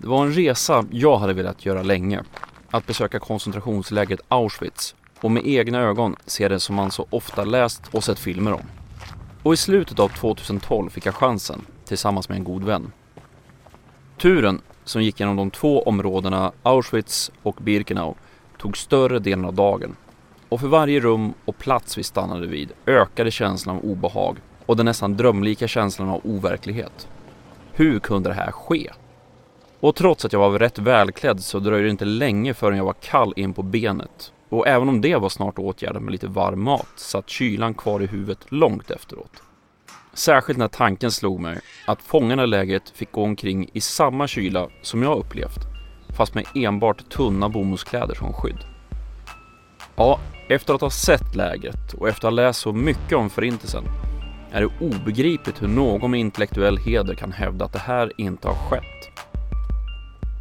Det var en resa jag hade velat göra länge. Att besöka koncentrationslägret Auschwitz och med egna ögon se det som man så ofta läst och sett filmer om. Och i slutet av 2012 fick jag chansen tillsammans med en god vän. Turen som gick genom de två områdena Auschwitz och Birkenau tog större delen av dagen. Och för varje rum och plats vi stannade vid ökade känslan av obehag och den nästan drömlika känslan av overklighet. Hur kunde det här ske? Och trots att jag var rätt välklädd så dröjde det inte länge förrän jag var kall in på benet. Och även om det var snart åtgärdat med lite varm mat satt kylan kvar i huvudet långt efteråt. Särskilt när tanken slog mig att fångarna i lägret fick gå omkring i samma kyla som jag upplevt, fast med enbart tunna bomullskläder som skydd. Ja, efter att ha sett lägret och efter att ha läst så mycket om Förintelsen är det obegripligt hur någon med intellektuell heder kan hävda att det här inte har skett.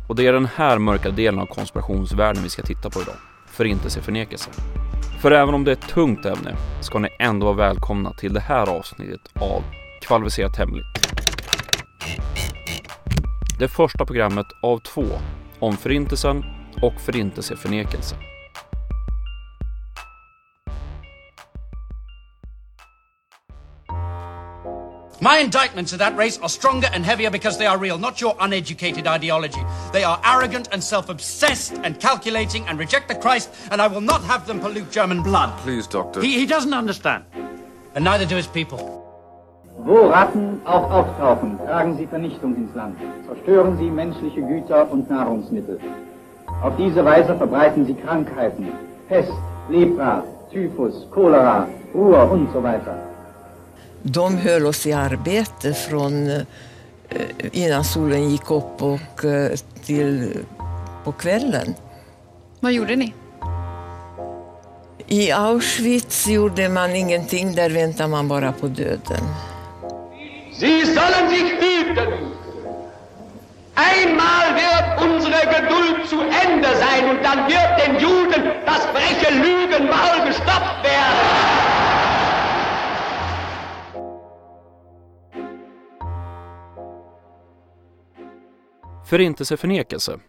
Och det är den här mörka delen av konspirationsvärlden vi ska titta på idag. Förintelseförnekelse. För även om det är ett tungt ämne ska ni ändå vara välkomna till det här avsnittet av Kvalificerat Hemligt. Det första programmet av två om Förintelsen och Förintelseförnekelse. My indictments of that race are stronger and heavier because they are real, not your uneducated ideology. They are arrogant and self obsessed and calculating and reject the Christ, and I will not have them pollute German blood. Please, Doctor. He, he doesn't understand. And neither do his people. Wo Ratten auch auftauchen, tragen sie Vernichtung ins Land, zerstören sie menschliche Güter und Nahrungsmittel. Auf diese Weise verbreiten sie Krankheiten, Pest, Lepra, Typhus, Cholera, Ruhr und so weiter. De höll oss i arbete från eh, innan solen gick upp och eh, till på kvällen. Vad gjorde ni? I Auschwitz gjorde man ingenting, där väntar man bara på döden. Sie sollen sich hüten. Einmal wird unsere Geduld zu Ende sein und dann wird den Juden das freche Lügenmaul gestopft werden. Förintelseförnekelse,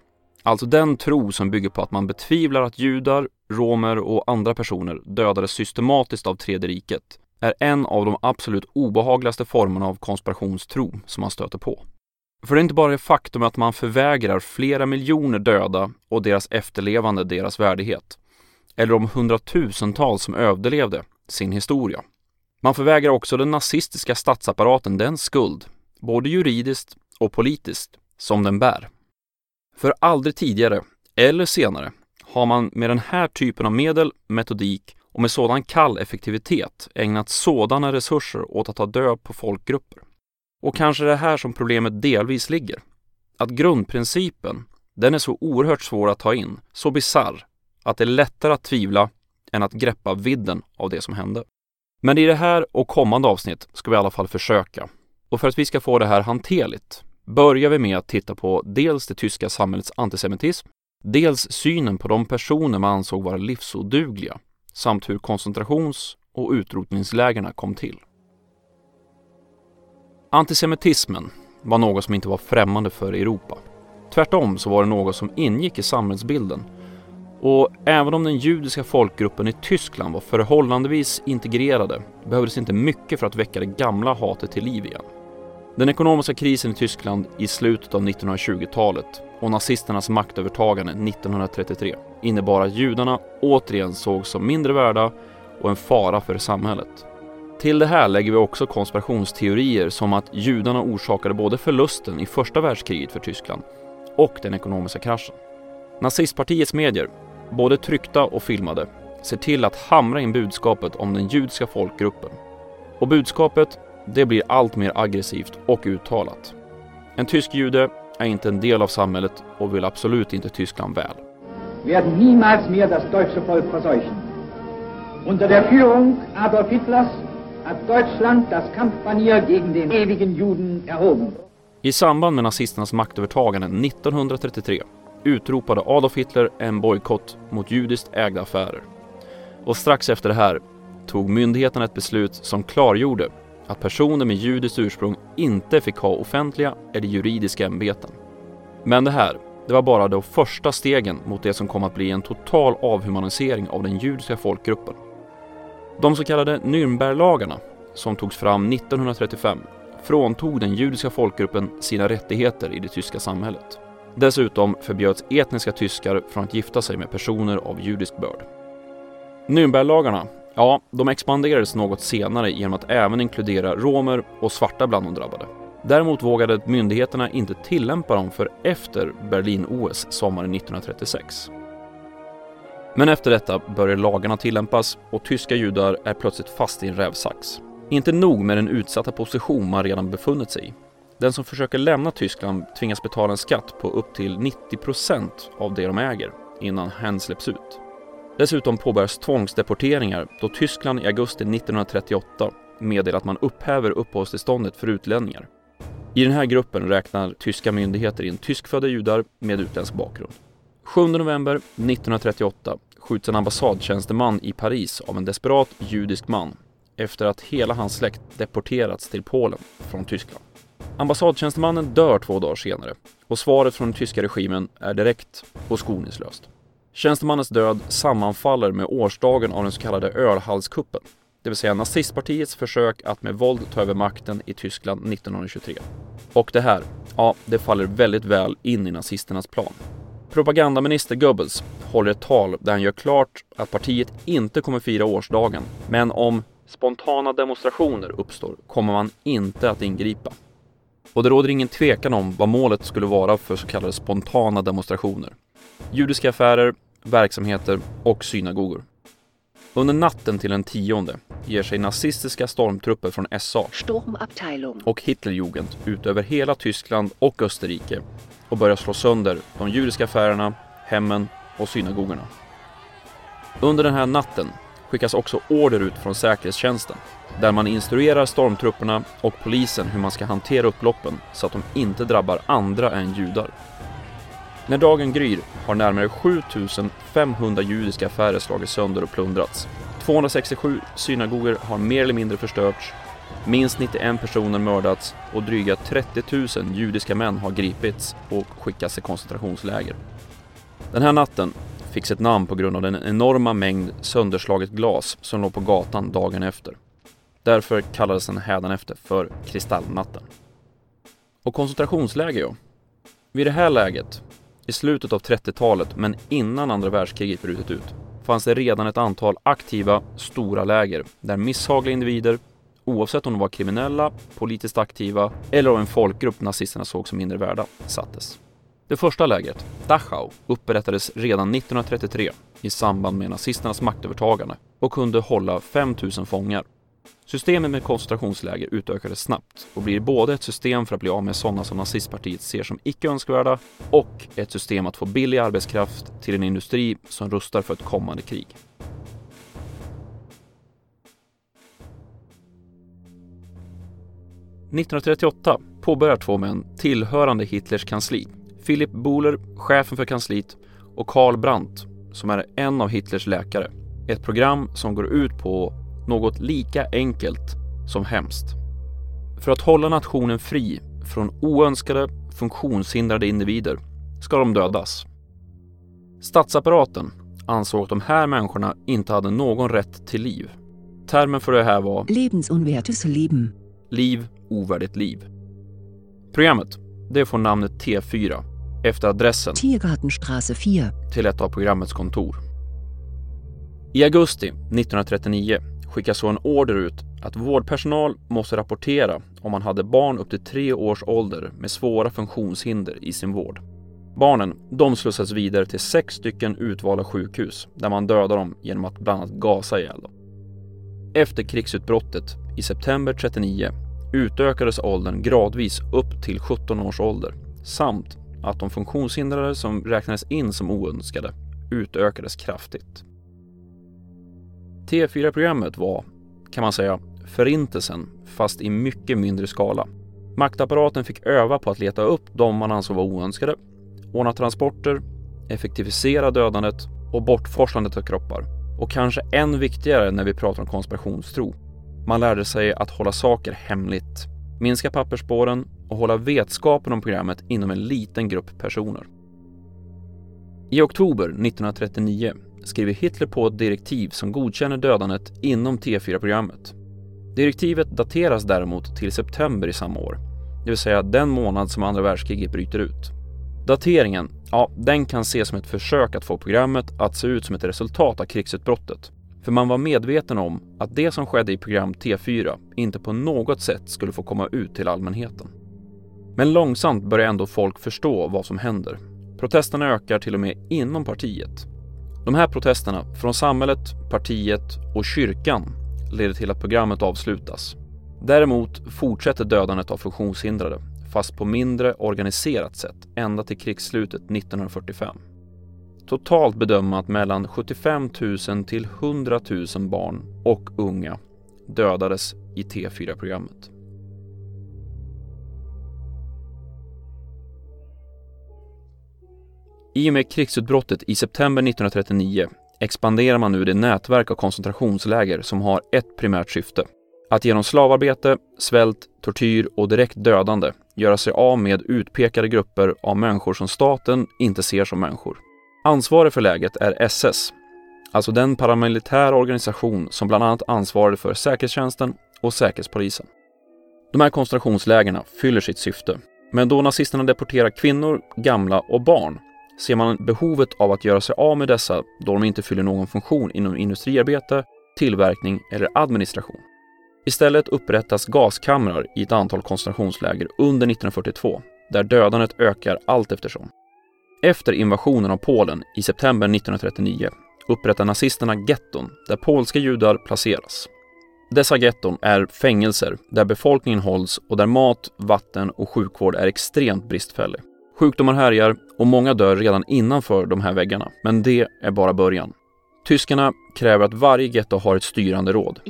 alltså den tro som bygger på att man betvivlar att judar, romer och andra personer dödades systematiskt av Tredje riket, är en av de absolut obehagligaste formerna av konspirationstro som man stöter på. För det är inte bara det faktum att man förvägrar flera miljoner döda och deras efterlevande deras värdighet, eller de hundratusentals som överlevde sin historia. Man förvägrar också den nazistiska statsapparaten den skuld, både juridiskt och politiskt, som den bär. För aldrig tidigare, eller senare, har man med den här typen av medel, metodik och med sådan kall effektivitet ägnat sådana resurser åt att ta död på folkgrupper. Och kanske det här som problemet delvis ligger. Att grundprincipen, den är så oerhört svår att ta in, så bizarr, att det är lättare att tvivla än att greppa vidden av det som hände. Men i det här och kommande avsnitt ska vi i alla fall försöka. Och för att vi ska få det här hanterligt börjar vi med att titta på dels det tyska samhällets antisemitism, dels synen på de personer man ansåg vara livsodugliga samt hur koncentrations och utrotningslägerna kom till. Antisemitismen var något som inte var främmande för Europa. Tvärtom så var det något som ingick i samhällsbilden och även om den judiska folkgruppen i Tyskland var förhållandevis integrerade behövdes inte mycket för att väcka det gamla hatet till liv igen. Den ekonomiska krisen i Tyskland i slutet av 1920-talet och nazisternas maktövertagande 1933 innebar att judarna återigen sågs som mindre värda och en fara för samhället. Till det här lägger vi också konspirationsteorier som att judarna orsakade både förlusten i första världskriget för Tyskland och den ekonomiska kraschen. Nazistpartiets medier, både tryckta och filmade, ser till att hamra in budskapet om den judiska folkgruppen. Och budskapet det blir allt mer aggressivt och uttalat. En tysk jude är inte en del av samhället och vill absolut inte Tyskland väl. werden niemals mehr das deutsche Volk verseuchen. Unter der Führung Adolf Hitlers hat Deutschland das Kampfbanier gegen den ewigen Juden erhoben. I samband med nazisternas maktövertagande 1933 utropade Adolf Hitler en bojkott mot judiskt ägda affärer. Och strax efter det här tog myndigheterna ett beslut som klargjorde att personer med judiskt ursprung inte fick ha offentliga eller juridiska ämbeten. Men det här, det var bara de första stegen mot det som kom att bli en total avhumanisering av den judiska folkgruppen. De så kallade Nürnberglagarna, som togs fram 1935, fråntog den judiska folkgruppen sina rättigheter i det tyska samhället. Dessutom förbjöds etniska tyskar från att gifta sig med personer av judisk börd. Nürnberglagarna, ja, de expanderades något senare genom att även inkludera romer och svarta bland de drabbade. Däremot vågade myndigheterna inte tillämpa dem för efter Berlin-OS sommaren 1936. Men efter detta börjar lagarna tillämpas och tyska judar är plötsligt fast i en rävsax. Inte nog med den utsatta position man redan befunnit sig i. Den som försöker lämna Tyskland tvingas betala en skatt på upp till 90% av det de äger innan hen släpps ut. Dessutom påbörjas tvångsdeporteringar då Tyskland i augusti 1938 meddelar att man upphäver uppehållstillståndet för utlänningar. I den här gruppen räknar tyska myndigheter in tyskfödda judar med utländsk bakgrund. 7 november 1938 skjuts en ambassadtjänsteman i Paris av en desperat judisk man efter att hela hans släkt deporterats till Polen från Tyskland. Ambassadtjänstemannen dör två dagar senare och svaret från den tyska regimen är direkt och skoningslöst. Tjänstemannens död sammanfaller med årsdagen av den så kallade Ölhalskuppen, det vill säga nazistpartiets försök att med våld ta över makten i Tyskland 1923. Och det här, ja, det faller väldigt väl in i nazisternas plan. Propagandaminister Goebbels håller ett tal där han gör klart att partiet inte kommer fira årsdagen, men om spontana demonstrationer uppstår kommer man inte att ingripa. Och det råder ingen tvekan om vad målet skulle vara för så kallade spontana demonstrationer. Judiska affärer, verksamheter och synagogor. Under natten till den tionde ger sig nazistiska stormtrupper från SA och Hitlerjugend ut över hela Tyskland och Österrike och börjar slå sönder de judiska affärerna, hemmen och synagogorna. Under den här natten skickas också order ut från säkerhetstjänsten där man instruerar stormtrupperna och polisen hur man ska hantera upploppen så att de inte drabbar andra än judar. När dagen gryr har närmare 7500 judiska affärer slagits sönder och plundrats. 267 synagogor har mer eller mindre förstörts, minst 91 personer mördats och dryga 30 000 judiska män har gripits och skickats till koncentrationsläger. Den här natten fick sitt namn på grund av den enorma mängd sönderslaget glas som låg på gatan dagen efter. Därför kallades den hädanefter för Kristallnatten. Och koncentrationsläger ja. Vid det här läget, i slutet av 30-talet men innan andra världskriget brutit ut, fanns det redan ett antal aktiva, stora läger där misshagliga individer, oavsett om de var kriminella, politiskt aktiva eller av en folkgrupp nazisterna såg som mindre värda, sattes. Det första lägret, Dachau, upprättades redan 1933 i samband med nazisternas maktövertagande och kunde hålla 5000 fångar. Systemet med koncentrationsläger utökades snabbt och blir både ett system för att bli av med sådana som nazistpartiet ser som icke önskvärda och ett system att få billig arbetskraft till en industri som rustar för ett kommande krig. –1938 påbörjar två män tillhörande Hitlers kansli Philip Bohler, chefen för kansliet, och Karl Brandt, som är en av Hitlers läkare. Ett program som går ut på något lika enkelt som hemskt. För att hålla nationen fri från oönskade funktionshindrade individer ska de dödas. Statsapparaten ansåg att de här människorna inte hade någon rätt till liv. Termen för det här var Lebensunwertes Leben. Liv, ovärdigt liv. Programmet, det får namnet T4 efter adressen Tiergartenstraße 4. till ett av programmets kontor. I augusti 1939 skickas så en order ut att vårdpersonal måste rapportera om man hade barn upp till tre års ålder med svåra funktionshinder i sin vård. Barnen de slussas vidare till sex stycken utvalda sjukhus där man dödar dem genom att bland annat gasa ihjäl dem. Efter krigsutbrottet i september 39 utökades åldern gradvis upp till 17 års ålder samt att de funktionshindrade som räknades in som oönskade utökades kraftigt. T4-programmet var, kan man säga, förintelsen fast i mycket mindre skala. Maktapparaten fick öva på att leta upp de man ansåg var oönskade, ordna transporter, effektivisera dödandet och bortforslandet av kroppar. Och kanske än viktigare när vi pratar om konspirationstro. Man lärde sig att hålla saker hemligt, minska pappersspåren och hålla vetskapen om programmet inom en liten grupp personer. I oktober 1939 skriver Hitler på ett direktiv som godkänner dödandet inom T4-programmet. Direktivet dateras däremot till september i samma år, det vill säga den månad som andra världskriget bryter ut. Dateringen, ja, den kan ses som ett försök att få programmet att se ut som ett resultat av krigsutbrottet. För man var medveten om att det som skedde i program T4 inte på något sätt skulle få komma ut till allmänheten. Men långsamt börjar ändå folk förstå vad som händer. Protesterna ökar till och med inom partiet. De här protesterna från samhället, partiet och kyrkan leder till att programmet avslutas. Däremot fortsätter dödandet av funktionshindrade, fast på mindre organiserat sätt, ända till krigsslutet 1945. Totalt bedömer att mellan 75 000 till 100 000 barn och unga dödades i T4-programmet. I och med krigsutbrottet i september 1939 expanderar man nu det nätverk av koncentrationsläger som har ett primärt syfte. Att genom slavarbete, svält, tortyr och direkt dödande göra sig av med utpekade grupper av människor som staten inte ser som människor. Ansvarig för läget är SS, alltså den paramilitära organisation som bland annat ansvarade för säkerhetstjänsten och säkerhetspolisen. De här koncentrationslägerna fyller sitt syfte, men då nazisterna deporterar kvinnor, gamla och barn ser man behovet av att göra sig av med dessa då de inte fyller någon funktion inom industriarbete, tillverkning eller administration. Istället upprättas gaskamrar i ett antal koncentrationsläger under 1942 där dödandet ökar allt eftersom. Efter invasionen av Polen i september 1939 upprättar nazisterna getton där polska judar placeras. Dessa getton är fängelser där befolkningen hålls och där mat, vatten och sjukvård är extremt bristfällig. Sjukdomar härjar och många dör redan innanför de här väggarna, men det är bara början. Tyskarna kräver att varje getto har ett styrande råd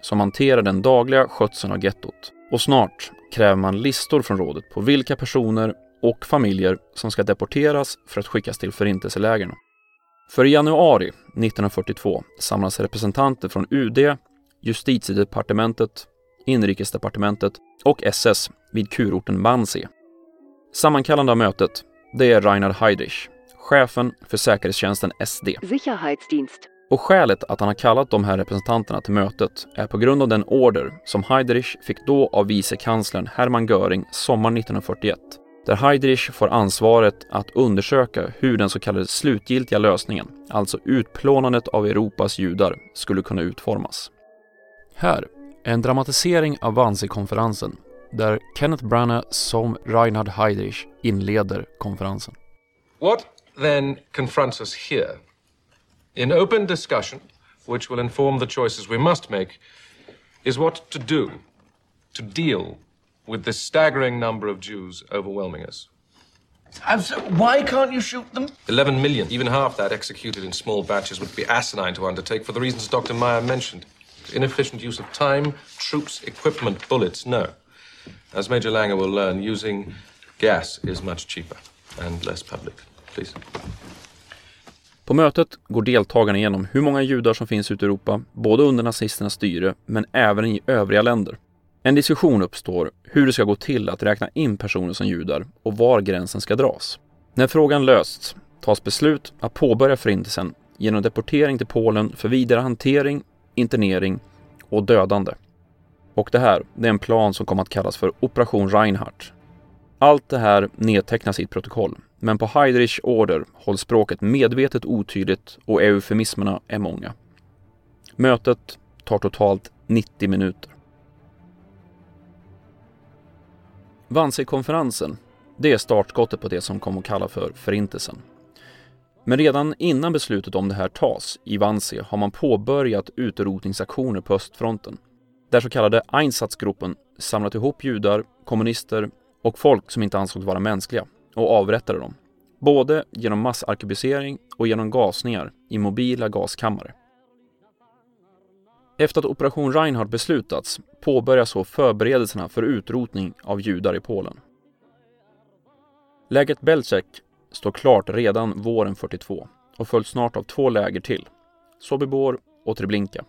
som hanterar den dagliga skötseln av gettot. Och snart kräver man listor från rådet på vilka personer och familjer som ska deporteras för att skickas till förintelselägren. För i januari 1942 samlas representanter från UD, Justitiedepartementet, Inrikesdepartementet och SS vid kurorten Wannsee. Sammankallande av mötet, det är Reinhard Heydrich, chefen för säkerhetstjänsten SD. Sicherheitsdienst. Och skälet att han har kallat de här representanterna till mötet är på grund av den order som Heydrich fick då av vicekanslern Hermann Göring sommaren 1941 där Heydrich får ansvaret att undersöka hur den så kallade slutgiltiga lösningen, alltså utplånandet av Europas judar, skulle kunna utformas. Här är en dramatisering av Wannsee-konferensen där Kenneth Branagh som Reinhard Heydrich inleder konferensen. What then confronts us here? In open discussion, which will inform the choices we must make, is what to do to deal with this staggering number of Jews overwhelming us. So, why can't you shoot them? 11 million, even half that executed in small batches would be asinine to undertake for the reasons Dr. Meyer mentioned. Inefficient use of time, troops, equipment, bullets, no. As Major Langer will learn, using gas is much cheaper and less public. Please. På mötet går deltagarna igenom hur många judar som finns ute i Europa, både under nazisternas styre men även i övriga länder. En diskussion uppstår hur det ska gå till att räkna in personer som judar och var gränsen ska dras. När frågan lösts tas beslut att påbörja förintelsen genom deportering till Polen för vidare hantering, internering och dödande. Och det här, det är en plan som kom att kallas för Operation Reinhardt. Allt det här nedtecknas i ett protokoll, men på Heidrichs order hålls språket medvetet otydligt och eufemismerna är många. Mötet tar totalt 90 minuter. Wannsee-konferensen, det är startskottet på det som kom att kalla för Förintelsen. Men redan innan beslutet om det här tas i Wannsee har man påbörjat utrotningsaktioner på östfronten. Där så kallade Einsatzgruppen samlat ihop judar, kommunister och folk som inte ansågs vara mänskliga och avrättade dem. Både genom massarkebusering och genom gasningar i mobila gaskammare. Efter att Operation Reinhardt beslutats påbörjas så förberedelserna för utrotning av judar i Polen. Lägret Belzec står klart redan våren 42 och följs snart av två läger till, Sobibor och Treblinka.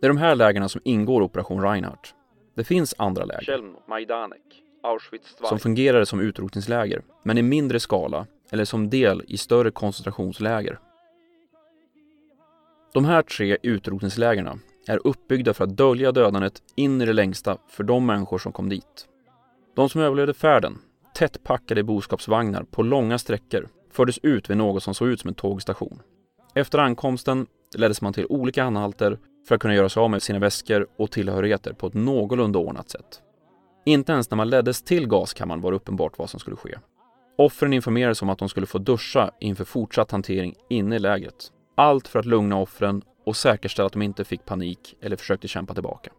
Det är de här lägren som ingår i Operation Reinhardt. Det finns andra läger som fungerade som utrotningsläger, men i mindre skala eller som del i större koncentrationsläger. De här tre utrotningslägren är uppbyggda för att dölja dödandet in i det längsta för de människor som kom dit. De som överlevde färden, tätt packade i boskapsvagnar på långa sträckor, fördes ut vid något som såg ut som en tågstation. Efter ankomsten leddes man till olika anhalter för att kunna göra sig av med sina väskor och tillhörigheter på ett någorlunda ordnat sätt. Inte ens när man leddes till gaskammaren var det uppenbart vad som skulle ske. Offren informerades om att de skulle få duscha inför fortsatt hantering inne i lägret. Allt för att lugna offren och säkerställa att de inte fick panik eller försökte kämpa tillbaka.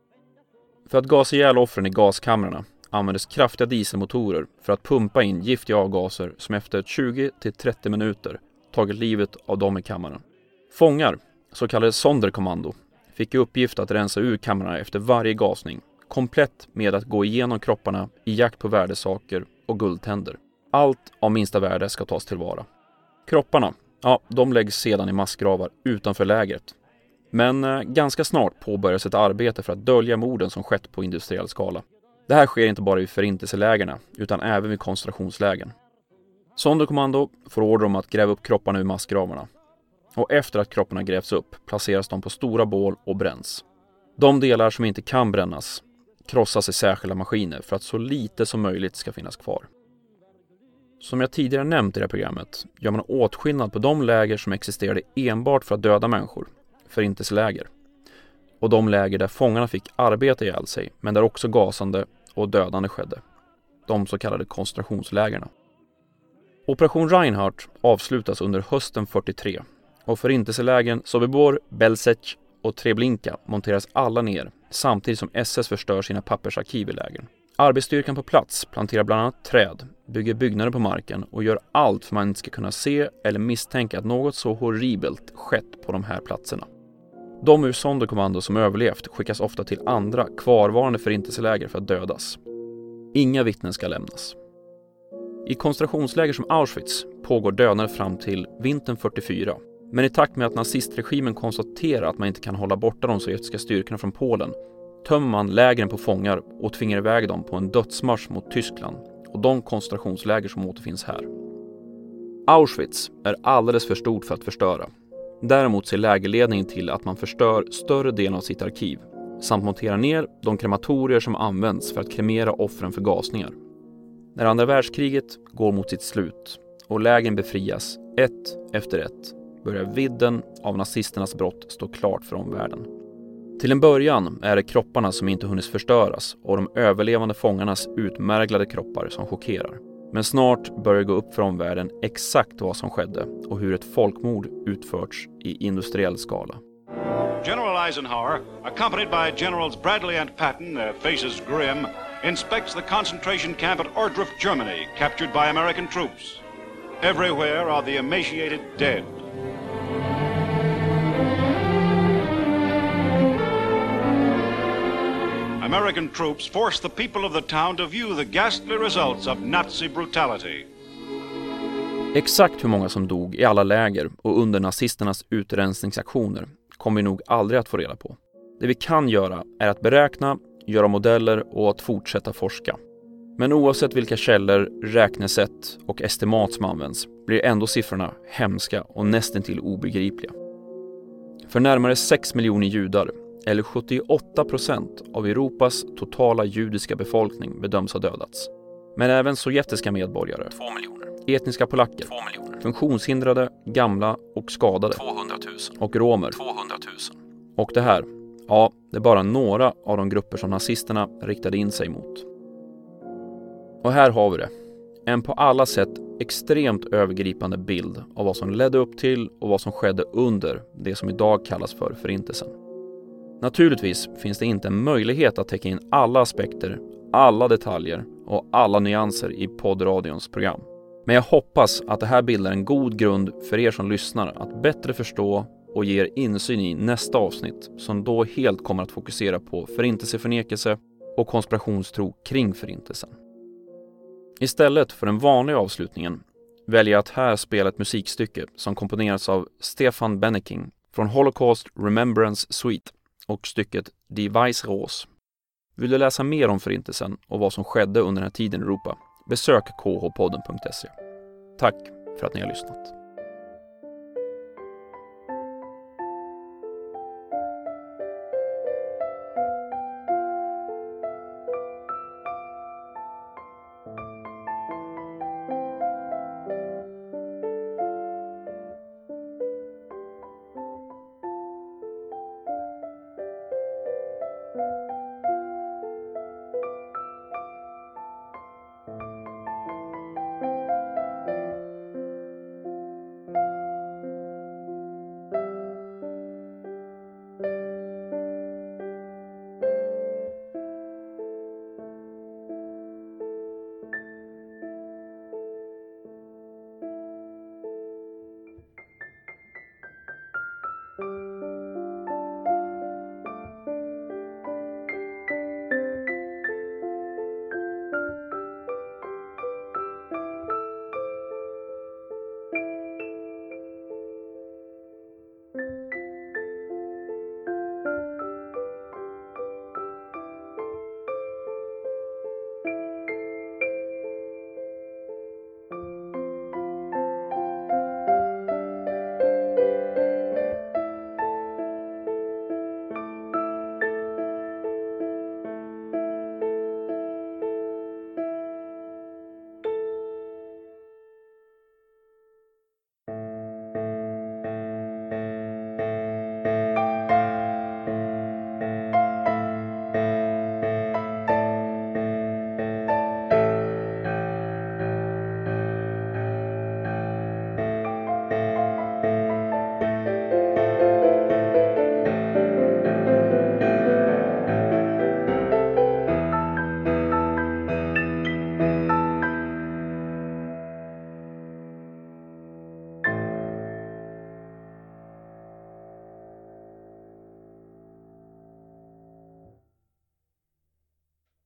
För att gasa ihjäl offren i gaskamrarna användes kraftiga dieselmotorer för att pumpa in giftiga avgaser som efter 20 till 30 minuter tagit livet av dem i kammaren. Fångar, så kallade Sonderkommando, fick i uppgift att rensa ur kamrarna efter varje gasning, komplett med att gå igenom kropparna i jakt på värdesaker och guldtänder. Allt av minsta värde ska tas tillvara. Kropparna, ja, de läggs sedan i massgravar utanför lägret. Men eh, ganska snart påbörjas ett arbete för att dölja morden som skett på industriell skala. Det här sker inte bara i förintelselägren utan även vid koncentrationslägren. Sonderkommando får order om att gräva upp kropparna ur massgravarna. Och efter att kropparna grävs upp placeras de på stora bål och bränns. De delar som inte kan brännas krossas i särskilda maskiner för att så lite som möjligt ska finnas kvar. Som jag tidigare nämnt i det här programmet gör man åtskillnad på de läger som existerade enbart för att döda människor, förintelseläger, och de läger där fångarna fick arbeta ihjäl sig men där också gasande och dödande skedde, de så kallade koncentrationslägerna. Operation Reinhardt avslutas under hösten 43 och förintelselägren Sobibor, Belzec och Treblinka monteras alla ner samtidigt som SS förstör sina pappersarkiv i lägren. Arbetsstyrkan på plats planterar bland annat träd, bygger byggnader på marken och gör allt för att man inte ska kunna se eller misstänka att något så horribelt skett på de här platserna. De ur Sonderkommando som överlevt skickas ofta till andra kvarvarande förintelseläger för att dödas. Inga vittnen ska lämnas. I koncentrationsläger som Auschwitz pågår dödandet fram till vintern 44. Men i takt med att nazistregimen konstaterar att man inte kan hålla borta de sovjetiska styrkorna från Polen tömmer man lägren på fångar och tvingar iväg dem på en dödsmarsch mot Tyskland och de koncentrationsläger som återfinns här. Auschwitz är alldeles för stort för att förstöra. Däremot ser lägerledningen till att man förstör större delen av sitt arkiv samt monterar ner de krematorier som används för att kremera offren för gasningar. När andra världskriget går mot sitt slut och lägren befrias ett efter ett börjar vidden av nazisternas brott stå klart för omvärlden. Till en början är det kropparna som inte hunnit förstöras och de överlevande fångarnas utmärglade kroppar som chockerar. Men snart börjar det gå upp för omvärlden exakt vad som skedde och hur ett folkmord utförts i industriell skala. General Eisenhower, accompanied by Generals Bradley and Patton, their faces grim, inspects the concentration camp at Ordruff, Germany, captured by American troops. Everywhere are the emaciated dead. American troops forced the people of the town to view the ghastly results of Nazi brutality. Exakt hur många som dog i alla läger och under nazisternas utrensningsaktioner kommer vi nog aldrig att få reda på. Det vi kan göra är att beräkna, göra modeller och att fortsätta forska. Men oavsett vilka källor, räknesätt och estimat som används blir ändå siffrorna hemska och nästintill obegripliga. För närmare 6 miljoner judar, eller 78 procent av Europas totala judiska befolkning bedöms ha dödats. Men även sovjetiska medborgare, 2 miljoner. etniska polacker, 2 miljoner. funktionshindrade, gamla och skadade, 200 000. och romer, 200 000. Och det här, ja, det är bara några av de grupper som nazisterna riktade in sig mot. Och här har vi det. En på alla sätt extremt övergripande bild av vad som ledde upp till och vad som skedde under det som idag kallas för Förintelsen. Naturligtvis finns det inte en möjlighet att täcka in alla aspekter, alla detaljer och alla nyanser i poddradions program. Men jag hoppas att det här bildar en god grund för er som lyssnar att bättre förstå och ge er insyn i nästa avsnitt som då helt kommer att fokusera på förintelseförnekelse och konspirationstro kring förintelsen. Istället för den vanliga avslutningen väljer jag att här spela ett musikstycke som komponerats av Stefan Benneking från Holocaust Remembrance Suite och stycket Die Weißrose. Vill du läsa mer om Förintelsen och vad som skedde under den här tiden i Europa? Besök khpodden.se. Tack för att ni har lyssnat.